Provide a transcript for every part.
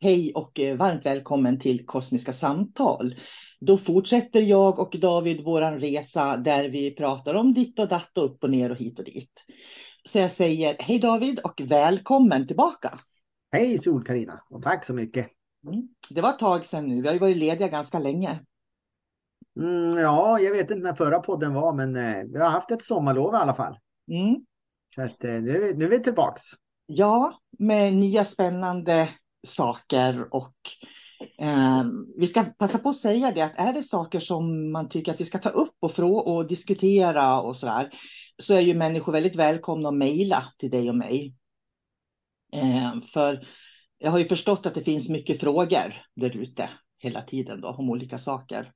Hej och eh, varmt välkommen till Kosmiska samtal. Då fortsätter jag och David våran resa där vi pratar om ditt och datt och upp och ner och hit och dit. Så jag säger hej David och välkommen tillbaka. Hej Sol-Carina och tack så mycket. Mm. Det var ett tag sedan nu, vi har ju varit lediga ganska länge. Mm, ja, jag vet inte när förra podden var men eh, vi har haft ett sommarlov i alla fall. Mm. Så att, eh, nu, nu är vi tillbaks. Ja, med nya spännande saker och eh, vi ska passa på att säga det att är det saker som man tycker att vi ska ta upp och, frå och diskutera och så där så är ju människor väldigt välkomna att mejla till dig och mig. Eh, för jag har ju förstått att det finns mycket frågor där ute hela tiden då om olika saker.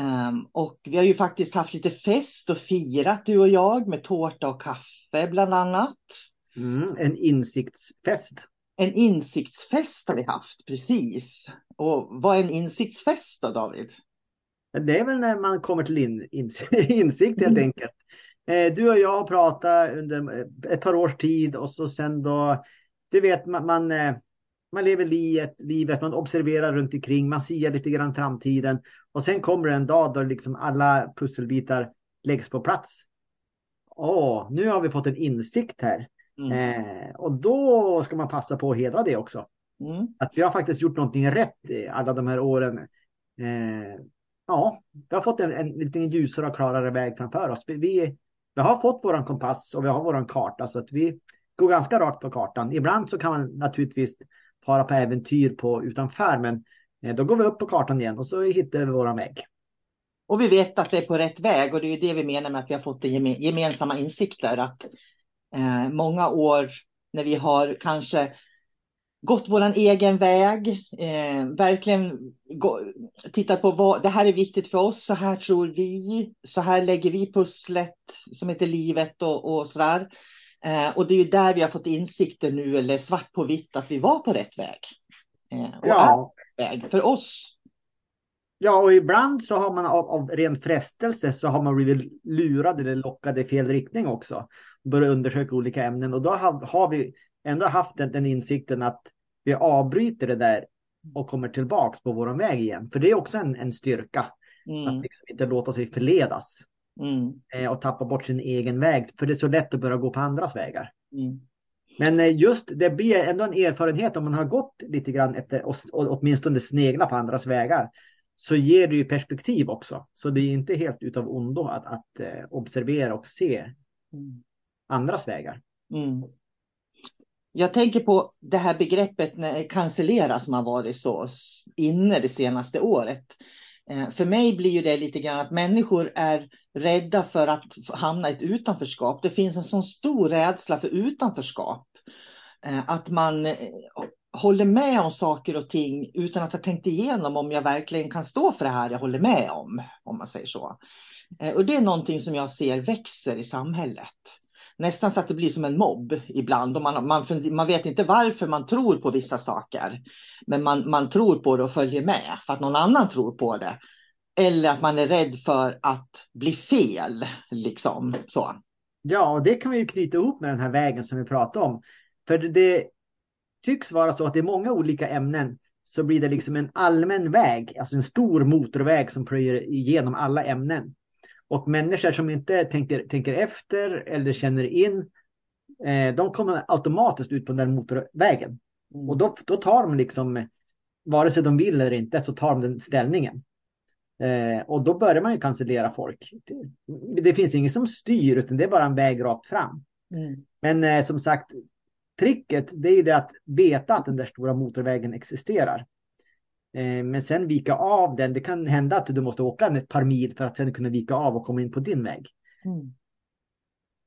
Um, och vi har ju faktiskt haft lite fest och firat du och jag med tårta och kaffe bland annat. Mm, en insiktsfest. En insiktsfest har vi haft, precis. Och vad är en insiktsfest då, David? Det är väl när man kommer till in, insikt helt enkelt. Eh, du och jag har pratat under eh, ett par års tid och så sen då, du vet man, man, man lever livet, livet, man observerar runt omkring, man ser lite grann framtiden och sen kommer det en dag då liksom alla pusselbitar läggs på plats. Åh, nu har vi fått en insikt här. Mm. Eh, och då ska man passa på att hedra det också. Mm. Att vi har faktiskt gjort någonting rätt alla de här åren. Eh, ja, vi har fått en, en lite ljusare och klarare väg framför oss. Vi, vi, vi har fått våran kompass och vi har våran karta så att vi går ganska rakt på kartan. Ibland så kan man naturligtvis fara på äventyr på utanför, men eh, då går vi upp på kartan igen och så hittar vi våran väg. Och vi vet att det är på rätt väg och det är det vi menar med att vi har fått en gemensamma insikter. Att eh, många år när vi har kanske gått vår egen väg, eh, verkligen gå, tittat på vad det här är viktigt för oss, så här tror vi, så här lägger vi pusslet som heter livet och, och sådär. Eh, och det är ju där vi har fått insikter nu, eller svart på vitt, att vi var på rätt väg. Eh, och ja. är väg för oss. Ja, och ibland så har man av, av ren frestelse så har man blivit lurad eller lockad i fel riktning också. Börjat undersöka olika ämnen och då har, har vi ändå haft den, den, insikten att vi avbryter det där och kommer tillbaks på vår väg igen. För det är också en, en styrka. Mm. Att liksom inte låta sig förledas. Mm. Eh, och tappa bort sin egen väg. För det är så lätt att börja gå på andras vägar. Mm. Men eh, just det blir ändå en erfarenhet om man har gått lite grann efter och, och åtminstone snegla på andras vägar. Så ger det ju perspektiv också. Så det är inte helt utav ondo att, att eh, observera och se mm andras vägar. Mm. Jag tänker på det här begreppet när cancellera som har varit så inne det senaste året. Eh, för mig blir ju det lite grann att människor är rädda för att hamna i ett utanförskap. Det finns en sån stor rädsla för utanförskap. Eh, att man eh, håller med om saker och ting utan att ha tänkt igenom om jag verkligen kan stå för det här jag håller med om. Om man säger så. Och det är någonting som jag ser växer i samhället nästan så att det blir som en mobb ibland. Och man, man, man vet inte varför man tror på vissa saker. Men man, man tror på det och följer med för att någon annan tror på det. Eller att man är rädd för att bli fel. Liksom så. Ja, och det kan vi ju knyta ihop med den här vägen som vi pratade om. För det tycks vara så att i många olika ämnen så blir det liksom en allmän väg, alltså en stor motorväg som plöjer igenom alla ämnen. Och människor som inte tänker, tänker efter eller känner in, eh, de kommer automatiskt ut på den motorvägen. Mm. Och då, då tar de liksom, vare sig de vill eller inte, så tar de den ställningen. Eh, och då börjar man ju cancellera folk. Det, det, finns ingen som styr, utan det är bara en väg rakt fram. Mm. Men eh, som sagt, tricket det är det att veta att den där stora motorvägen existerar. Eh, men sen vika av den. Det kan hända att du måste åka ett par mil för att sen kunna vika av och komma in på din väg. Mm.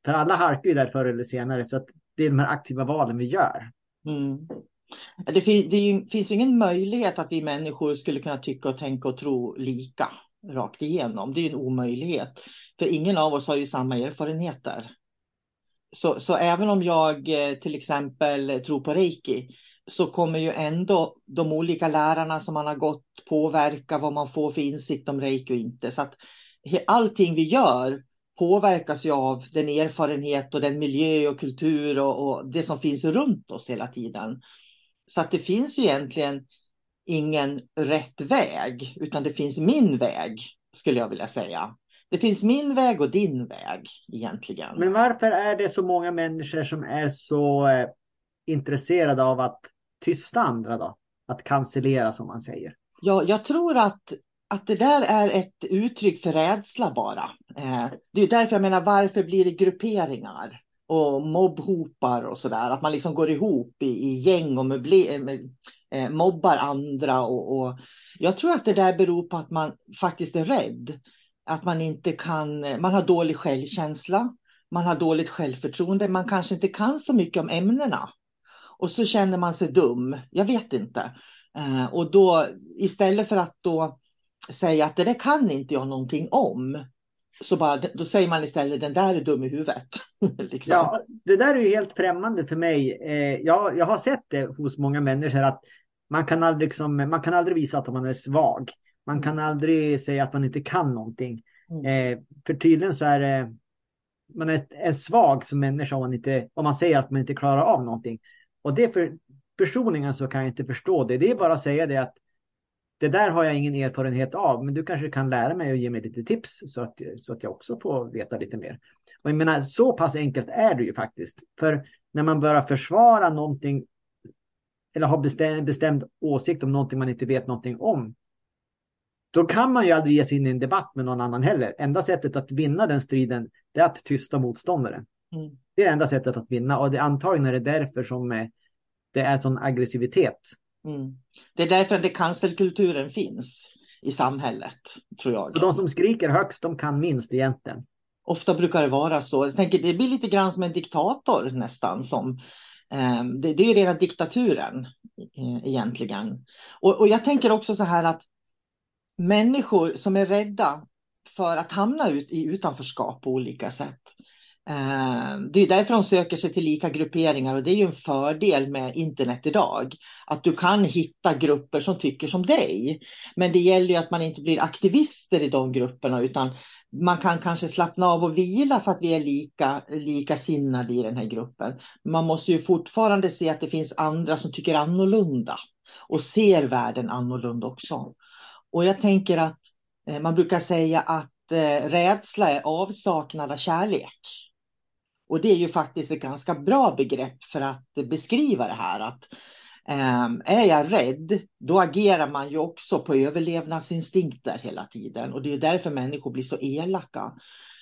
För alla harkar ju där förr eller senare så det är de här aktiva valen vi gör. Mm. Det, fin det ju, finns ingen möjlighet att vi människor skulle kunna tycka och tänka och tro lika rakt igenom. Det är en omöjlighet. För ingen av oss har ju samma erfarenheter. Så, så även om jag eh, till exempel tror på reiki så kommer ju ändå de olika lärarna som man har gått påverka vad man får för insikt om reiki och inte. Så att allting vi gör påverkas ju av den erfarenhet och den miljö och kultur och, och det som finns runt oss hela tiden. Så att det finns ju egentligen ingen rätt väg, utan det finns min väg, skulle jag vilja säga. Det finns min väg och din väg egentligen. Men varför är det så många människor som är så eh, intresserade av att tysta andra då? Att cancellera som man säger. Ja, jag tror att, att det där är ett uttryck för rädsla bara. Eh, det är därför jag menar, varför blir det grupperingar? och mobbhopar och sådär. Att man liksom går ihop i, i gäng och möbler, eh, eh, mobbar andra. Och, och, jag tror att det där beror på att man faktiskt är rädd. Att man inte kan, man har dålig självkänsla, man har dåligt självförtroende, man kanske inte kan så mycket om ämnena. Och så känner man sig dum. Jag vet inte. Eh, och då istället för att då säga att det där kan inte jag någonting om. Så bara, då säger man istället den där är dum i huvudet. liksom. Ja, det där är ju helt främmande för mig. Eh, jag, jag har sett det hos många människor att man kan aldrig, liksom, man kan aldrig visa att man är svag. Man kan aldrig säga att man inte kan någonting. Mm. Eh, för tydligen så är det man är, är svag som människa om man, inte, om man säger att man inte klarar av någonting. Och det för personligen så kan jag inte förstå det. Det är bara att säga det att det där har jag ingen erfarenhet av, men du kanske kan lära mig och ge mig lite tips så att, så att jag också får veta lite mer. Och jag menar, så pass enkelt är det ju faktiskt. För när man börjar försvara någonting eller har bestämd, bestämd åsikt om någonting man inte vet någonting om, då kan man ju aldrig ge sig in i en debatt med någon annan heller. Enda sättet att vinna den striden, det är att tysta motståndaren. Mm. Det är enda sättet att vinna och det antagligen är det därför som eh, det är sån aggressivitet. Mm. Det är därför det cancelkulturen finns i samhället, tror jag. Och de som skriker högst, de kan minst egentligen. Ofta brukar det vara så. Jag tänker, det blir lite grann som en diktator nästan som Ehm, det, det är ju rena diktaturen eh, egentligen. Och, och jag tänker också så här att människor som är rädda för att hamna ut i utanförskap på olika sätt. Eh, det är därför de söker sig till lika grupperingar och det är ju en fördel med internet idag. Att du kan hitta grupper som tycker som dig. Men det gäller ju att man inte blir aktivister i de grupperna utan man kan kanske slappna av och vila för att vi är lika, likasinnade i den här gruppen. Man måste ju fortfarande se att det finns andra som tycker annorlunda och ser världen annorlunda också. Och jag tänker att eh, man brukar säga att eh, rädsla är avsaknad av kärlek. Och det är ju faktiskt ett ganska bra begrepp för att beskriva det här. Att Ehm, är jag rädd, då agerar man ju också på överlevnadsinstinkter hela tiden och det är därför människor blir så elaka.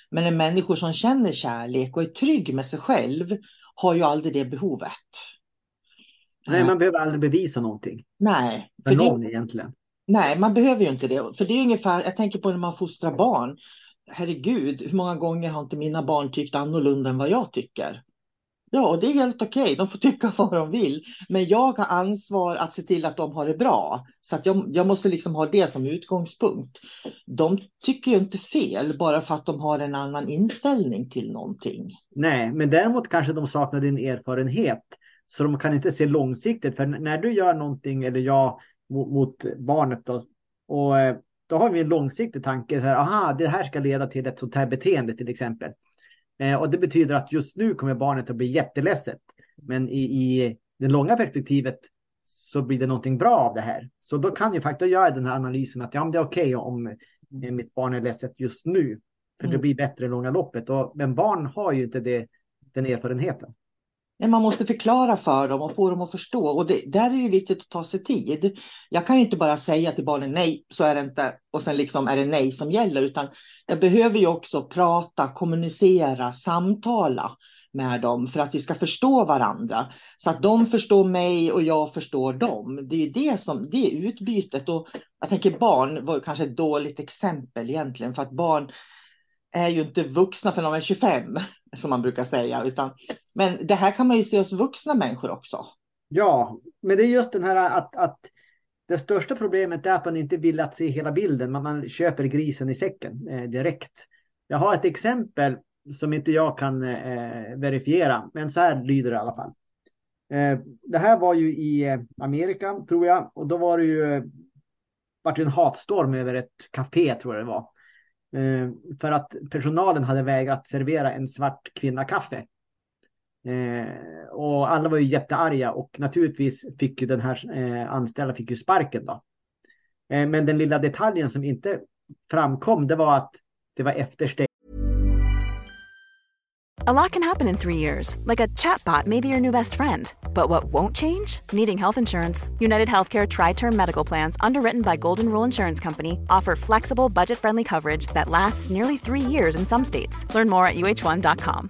Men en människa som känner kärlek och är trygg med sig själv har ju aldrig det behovet. Nej, man behöver aldrig bevisa någonting. Nej. För någon det, egentligen. Nej, man behöver ju inte det. För det är ungefär, jag tänker på när man fostrar barn. Herregud, hur många gånger har inte mina barn tyckt annorlunda än vad jag tycker? Ja, det är helt okej. Okay. De får tycka vad de vill. Men jag har ansvar att se till att de har det bra. Så att jag, jag måste liksom ha det som utgångspunkt. De tycker ju inte fel bara för att de har en annan inställning till någonting. Nej, men däremot kanske de saknar din erfarenhet. Så de kan inte se långsiktigt. För när du gör någonting, eller jag, mot, mot barnet då, och eh, då har vi en långsiktig tanke. Så här, aha, det här ska leda till ett sånt här beteende till exempel. Eh, och det betyder att just nu kommer barnet att bli jätteledset. Men i, i det långa perspektivet så blir det någonting bra av det här. Så då kan ju faktiskt göra den här analysen att ja, det är okej okay om eh, mitt barn är ledset just nu. För mm. det blir bättre i långa loppet. Och, men barn har ju inte det, den erfarenheten. Man måste förklara för dem och få dem att förstå. Och det, där är det viktigt att ta sig tid. Jag kan ju inte bara säga till barnen nej, så är det inte. Och sen liksom är det nej som gäller. Utan jag behöver ju också prata, kommunicera, samtala med dem för att vi ska förstå varandra. Så att de förstår mig och jag förstår dem. Det är det som det är utbytet. Och jag tänker barn var kanske ett dåligt exempel egentligen. För att barn är ju inte vuxna för de är 25 som man brukar säga. Utan, men det här kan man ju se hos vuxna människor också. Ja, men det är just den här att, att det största problemet är att man inte vill att se hela bilden. Man, man köper grisen i säcken eh, direkt. Jag har ett exempel som inte jag kan eh, verifiera, men så här lyder det i alla fall. Eh, det här var ju i eh, Amerika tror jag och då var det ju eh, vart en hatstorm över ett café tror jag det var. Eh, för att personalen hade vägrat servera en svart kvinna kaffe. Eh, och alla var ju jättearga och naturligtvis fick ju den här eh, anställda fick ju sparken då. Eh, men den lilla detaljen som inte framkom, det var att det var efter A lot can happen in three years, like a chatbot may be your new best friend. But what won't change? Needing health insurance. United Healthcare Tri Term Medical Plans, underwritten by Golden Rule Insurance Company, offer flexible, budget friendly coverage that lasts nearly three years in some states. Learn more at uh1.com.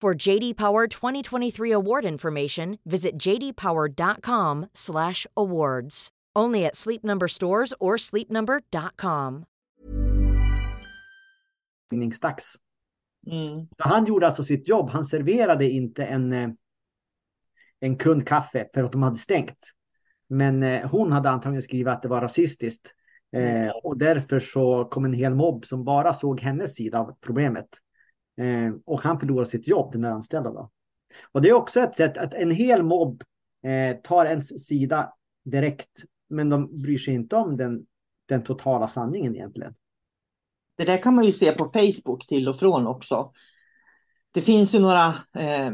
For JD Power 2023 award information, visit jdpower.com/awards. Only at Sleep Number stores or sleepnumber.com. Dags. Mm. Han gjorde alltså sitt jobb. Han serverade inte en, eh, en kund kaffe för att de hade stängt. Men eh, hon hade antagligen skrivit att det var rasistiskt. Eh, mm. och därför så kom en hel mobb som bara såg hennes sida av problemet. Eh, och han förlorar sitt jobb, den anställda. Då. Och det är också ett sätt att en hel mobb eh, tar ens sida direkt men de bryr sig inte om den, den totala sanningen egentligen. Det där kan man ju se på Facebook till och från också. Det finns ju några eh,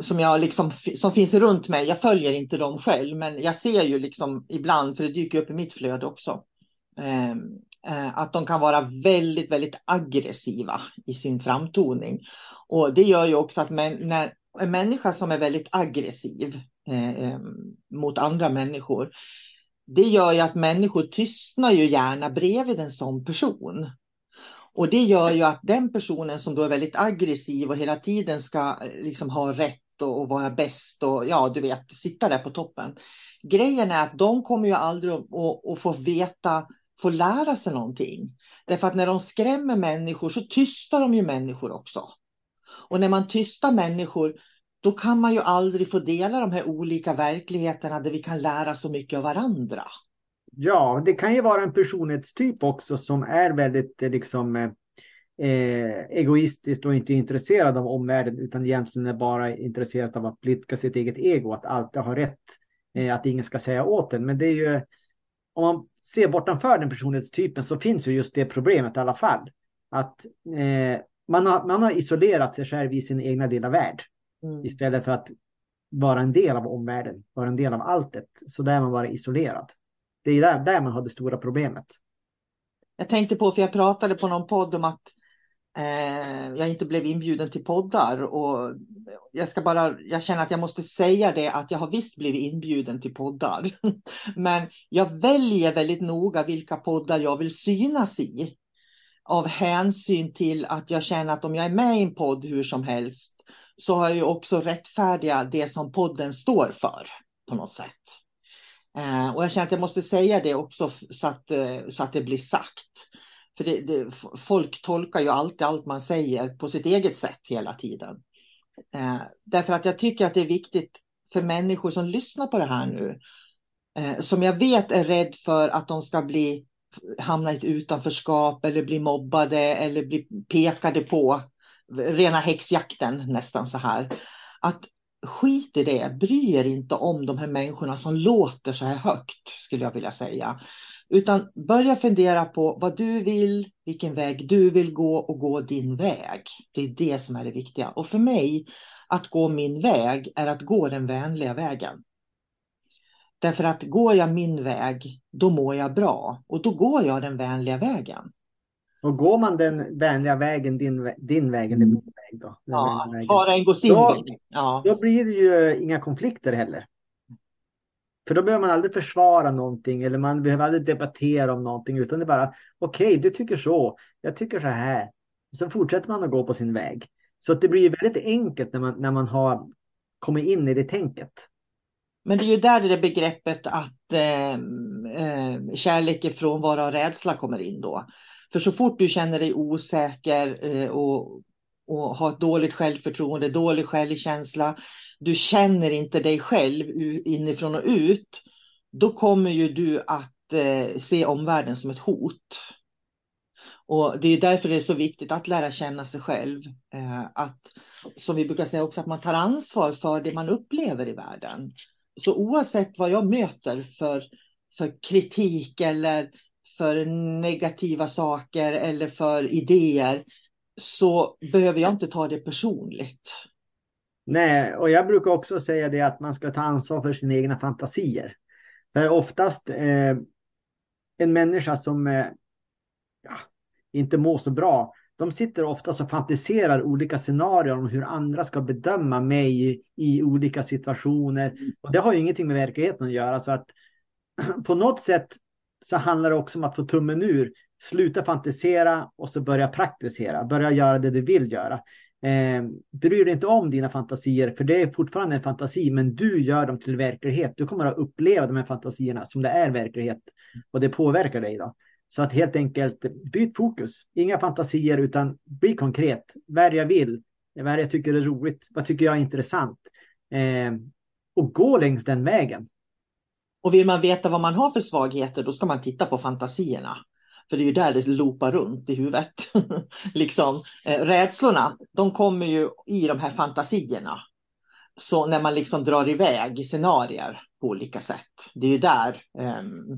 som, jag liksom, som finns runt mig. Jag följer inte dem själv, men jag ser ju liksom ibland, för det dyker upp i mitt flöde också, Ehm, eh, att de kan vara väldigt, väldigt aggressiva i sin framtoning. Och det gör ju också att när, en människa som är väldigt aggressiv eh, ehm, mot andra människor, det gör ju att människor tystnar ju gärna bredvid en sån person. Och det gör ju att den personen som då är väldigt aggressiv och hela tiden ska eh, liksom ha rätt och, och vara bäst och ja, du vet, sitta där på toppen. Grejen är att de kommer ju aldrig att, att, att få veta, få lära sig någonting. Därför att när de skrämmer människor så tystar de ju människor också. Och när man tystar människor då kan man ju aldrig få dela de här olika verkligheterna där vi kan lära så mycket av varandra. Ja, det kan ju vara en personlighetstyp också som är väldigt eh, liksom eh, eh, egoistiskt och inte intresserad av omvärlden utan egentligen är bara intresserad av att blidka sitt eget ego, att alltid ha rätt, eh, att ingen ska säga åt en. Men det är ju, om man ser bortanför den personlighetstypen så finns ju just det problemet i alla fall. Att eh, man, har, man har isolerat sig själv i sin egna lilla värld. Mm. Istället för att vara en del av omvärlden, vara en del av alltet. Så där man bara isolerad. Det är där, där man har det stora problemet. Jag tänkte på, för jag pratade på någon podd om att Eh, jag inte blev inbjuden till poddar. Och jag, ska bara, jag känner att jag måste säga det att jag har visst blivit inbjuden till poddar. Men jag väljer väldigt noga vilka poddar jag vill synas i. Av hänsyn till att jag känner att om jag är med i en podd hur som helst så har jag ju också rättfärdiga det som podden står för på något sätt. Eh, och jag känner att jag måste säga det också så att, eh, så att det blir sagt. För det, det, folk tolkar ju alltid allt man säger på sitt eget sätt hela tiden. Eh, därför att jag tycker att det är viktigt för människor som lyssnar på det här nu, eh, som jag vet är rädd för att de ska bli hamna i ett utanförskap eller bli mobbade eller bli pekade på rena häxjakten nästan så här. Att skit i det, bry er inte om de här människorna som låter så här högt skulle jag vilja säga. Utan börja fundera på vad du vill, vilken väg du vill gå och gå din väg. Det är det som är det viktiga. Och för mig, att gå min väg är att gå den vänliga vägen. Därför att går jag min väg, då mår jag bra och då går jag den vänliga vägen. Och går man den vänliga vägen, din, din väg eller min väg då? Ja, var en går sin då, väg. Ja. Då blir det ju inga konflikter heller. För då behöver man aldrig försvara någonting eller man behöver aldrig debattera om någonting utan det är bara okej, okay, du tycker så, jag tycker så här. Och så fortsätter man att gå på sin väg. Så det blir väldigt enkelt när man, när man har kommit in i det tänket. Men det är ju där det begreppet att eh, eh, kärlek är frånvaro av rädsla kommer in då. För så fort du känner dig osäker eh, och, och har ett dåligt självförtroende, dålig självkänsla, du känner inte dig själv inifrån och ut, då kommer ju du att eh, se omvärlden som ett hot. Och det är därför det är så viktigt att lära känna sig själv. Eh, att, som vi brukar säga också, att man tar ansvar för det man upplever i världen. Så oavsett vad jag möter för, för kritik eller för negativa saker eller för idéer så behöver jag inte ta det personligt. Nej, och jag brukar också säga det att man ska ta ansvar för sina egna fantasier. För oftast eh, en människa som eh, ja, inte mår så bra, de sitter oftast och fantiserar olika scenarier om hur andra ska bedöma mig i, i olika situationer. Och det har ju ingenting med verkligheten att göra. Så att på något sätt så handlar det också om att få tummen ur. Sluta fantisera och så börja praktisera. Börja göra det du vill göra. Eh, bry dig inte om dina fantasier, för det är fortfarande en fantasi, men du gör dem till verklighet. Du kommer att uppleva de här fantasierna som det är verklighet och det påverkar dig. Då. Så att helt enkelt byt fokus. Inga fantasier utan bli konkret. Vad är det jag vill? Vad är det jag tycker är roligt? Vad tycker jag är intressant? Eh, och gå längs den vägen. Och vill man veta vad man har för svagheter, då ska man titta på fantasierna. För det är ju där det loopar runt i huvudet. liksom, eh, rädslorna, de kommer ju i de här fantasierna. Så när man liksom drar iväg i scenarier på olika sätt. Det är ju där. Ehm,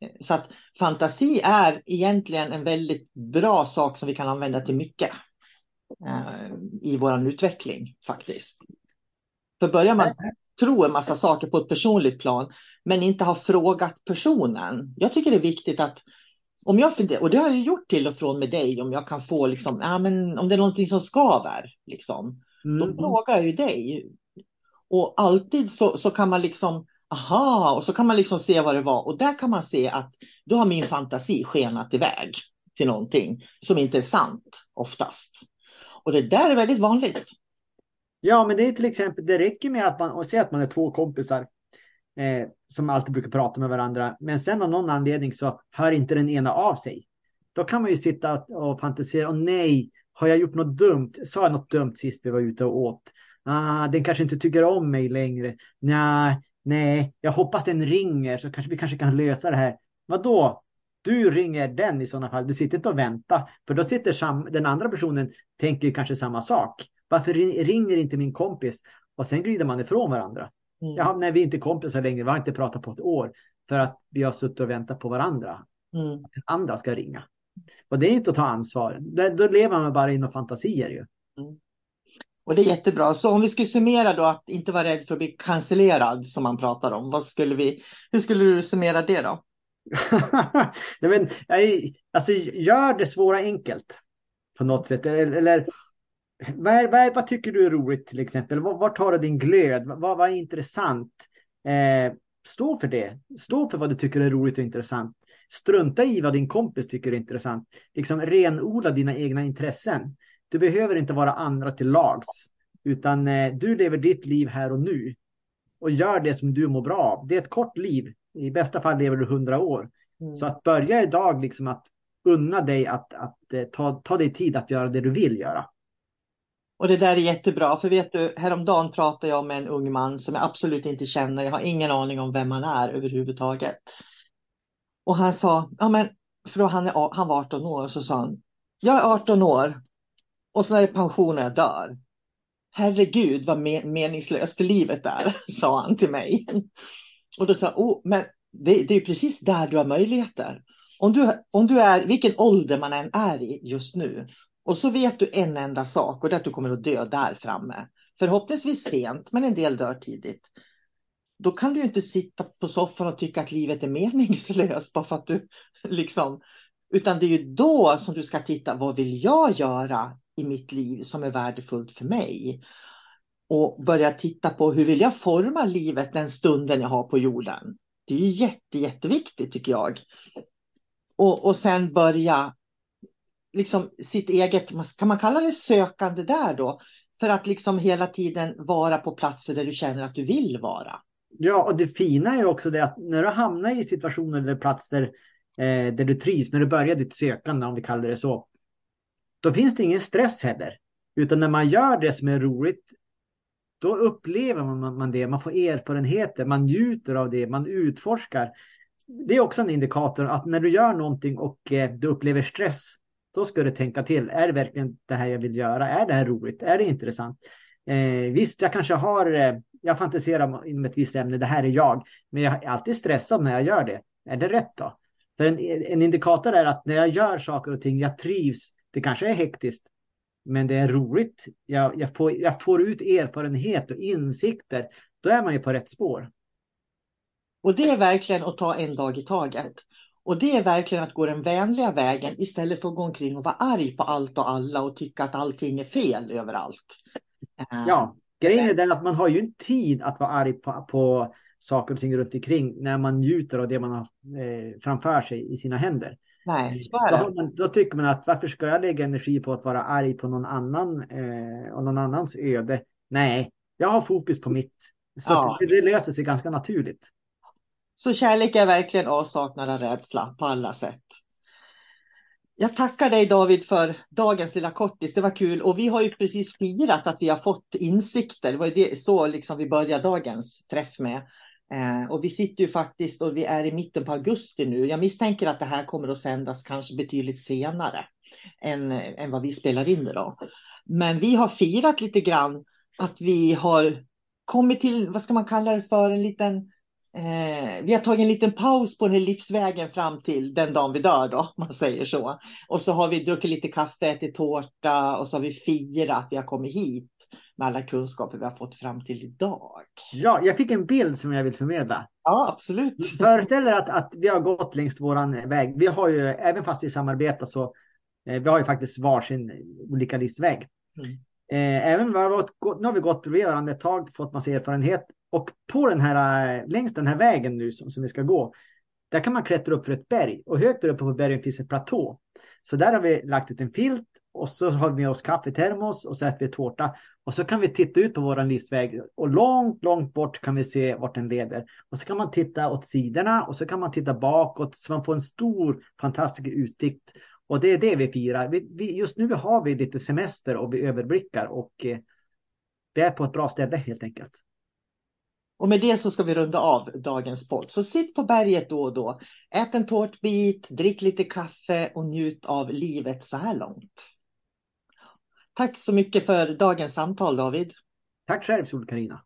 eh, så att fantasi är egentligen en väldigt bra sak som vi kan använda till mycket. Eh, I vår utveckling faktiskt. För börjar man tro en massa saker på ett personligt plan men inte har frågat personen. Jag tycker det är viktigt att om jag och det har jag gjort till och från med dig, om jag kan få liksom, ja, men om det är någonting som skaver, liksom, Mm. Då frågar jag ju dig. Och alltid så, så kan man liksom, aha, och så kan man liksom se vad det var. Och där kan man se att då har min fantasi skenat iväg till någonting som inte är sant oftast. Och det där är väldigt vanligt. Ja, men det är till exempel, det räcker med att man säger att man är två kompisar eh, som alltid brukar prata med varandra. Men sen av någon anledning så hör inte den ena av sig. Då kan man ju sitta och fantisera. Och nej, har jag gjort något dumt? Sa jag något dumt sist vi var ute och åt? Ah, den kanske inte tycker om mig längre. Nej, nej, jag hoppas den ringer så kanske vi kanske kan lösa det här. Vadå? Du ringer den i sådana fall. Du sitter inte och väntar, för då sitter sam den andra personen tänker kanske samma sak. Varför ringer inte min kompis? Och sen glider man ifrån varandra. Mm. Jaha, nej, vi är inte kompisar längre. Vi har inte pratat på ett år för att vi har suttit och väntat på varandra. Mm. Den andra ska ringa. Och det är inte att ta ansvar. Då lever man bara inom fantasier ju. Mm. Och det är jättebra. Så om vi skulle summera då att inte vara rädd för att bli cancellerad som man pratar om. Vad skulle vi, hur skulle du summera det då? Nej, men, alltså, gör det svåra enkelt på något sätt. Eller, eller vad, vad, vad, tycker du är roligt till exempel? Var, var tar du din glöd? Vad, vad är intressant? Eh, stå för det. Stå för vad du tycker är roligt och intressant. Strunta i vad din kompis tycker är intressant. Liksom renodla dina egna intressen. Du behöver inte vara andra till lags, utan eh, du lever ditt liv här och nu och gör det som du mår bra av. Det är ett kort liv. I bästa fall lever du hundra år. Mm. Så att börja idag liksom att unna dig att, att eh, ta, ta dig tid att göra det du vill göra. Och det där är jättebra, för vet du, häromdagen pratade jag med en ung man som jag absolut inte känner. Jag har ingen aning om vem han är överhuvudtaget. Och han sa, ja men, för då han, är, han var 18 år, så sa han, jag är 18 år och så är det pension och jag dör. Herregud vad meningslöst livet är, sa han till mig. Och då sa jag, oh, men det, det är precis där du har möjligheter. Om du, om du är, vilken ålder man än är i just nu, och så vet du en enda sak och det är att du kommer att dö där framme. Förhoppningsvis sent, men en del dör tidigt. Då kan du inte sitta på soffan och tycka att livet är meningslöst bara för att du liksom, utan det är ju då som du ska titta, vad vill jag göra i mitt liv som är värdefullt för mig? Och börja titta på hur vill jag forma livet den stunden jag har på jorden? Det är ju jätte, jätteviktigt tycker jag. Och, och sen börja liksom sitt eget, kan man kalla det sökande där då? För att liksom hela tiden vara på platser där du känner att du vill vara. Ja, och det fina är också det att när du hamnar i situationer eller platser eh, där du trivs, när du börjar ditt sökande om vi kallar det så, då finns det ingen stress heller. Utan när man gör det som är roligt, då upplever man, det, man får erfarenheter, man njuter av det, man utforskar. Det är också en indikator att när du gör någonting och eh, du upplever stress, då ska du tänka till. Är det verkligen det här jag vill göra? Är det här roligt? Är det intressant? Eh, visst, jag kanske har, eh, jag fantiserar inom ett visst ämne, det här är jag, men jag är alltid stressad när jag gör det. Är det rätt då? För en, en indikator är att när jag gör saker och ting, jag trivs. Det kanske är hektiskt, men det är roligt. Jag, jag, får, jag får ut erfarenhet och insikter. Då är man ju på rätt spår. Och det är verkligen att ta en dag i taget. Och det är verkligen att gå den vänliga vägen istället för att gå omkring och vara arg på allt och alla och tycka att allting är fel överallt. Ja, grejen är den att man har ju en tid att vara arg på, på saker och ting runt omkring när man njuter av det man har eh, framför sig i sina händer. Nej, då, man, då, tycker man att varför ska jag lägga energi på att vara arg på någon annan eh, och någon annans öde? Nej, jag har fokus på mitt. Så ja. det, det löser sig ganska naturligt. Så kärlek är verkligen avsaknad av rädsla på alla sätt. Jag tackar dig David för dagens lilla kortis. Det var kul och vi har ju precis firat att vi har fått insikter. Det var det, så liksom vi började dagens träff med. Eh, och vi sitter ju faktiskt och vi är i mitten på augusti nu. Jag misstänker att det här kommer att sändas kanske betydligt senare än, än vad vi spelar in idag. Men vi har firat lite grann att vi har kommit till, vad ska man kalla det för, en liten Eh, vi har tagit en liten paus på den här livsvägen fram till den dagen vi dör då, om man säger så. Och så har vi druckit lite kaffe, ätit tårta och så har vi firat att vi har kommit hit med alla kunskaper vi har fått fram till idag. Ja, jag fick en bild som jag vill förmedla. Ja, absolut. Föreställ er att, att vi har gått längs våran väg. Vi har ju, även fast vi samarbetar så, eh, vi har ju faktiskt varsin olika livsväg. Mm. Eh, även var, nu har vi gått bredvid varandra ett tag, fått massa erfarenhet och på den här, äh, längs den här vägen nu som, som vi ska gå, där kan man klättra upp för ett berg och högt uppe på bergen finns en platå. Så där har vi lagt ut en filt och så har vi med oss kaffetermos och så äter vi tårta. Och så kan vi titta ut på våran livsväg och långt, långt bort kan vi se vart den leder. Och så kan man titta åt sidorna och så kan man titta bakåt så man får en stor fantastisk utsikt. Och det är det vi firar. Vi, vi, just nu har vi lite semester och vi överblickar och eh, vi är på ett bra ställe helt enkelt. Och med det så ska vi runda av dagens podd. Så sitt på berget då och då. Ät en tårtbit, drick lite kaffe och njut av livet så här långt. Tack så mycket för dagens samtal David. Tack själv sol Karina.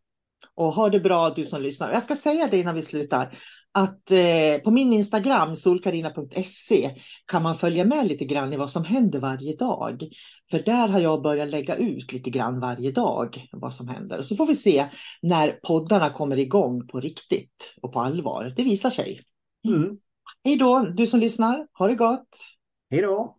Och ha det bra du som lyssnar. Jag ska säga det innan vi slutar att eh, på min Instagram solkarina.se kan man följa med lite grann i vad som händer varje dag. För där har jag börjat lägga ut lite grann varje dag vad som händer. Och så får vi se när poddarna kommer igång på riktigt och på allvar. Det visar sig. Mm. Hej då du som lyssnar. Ha det gott. Hej då.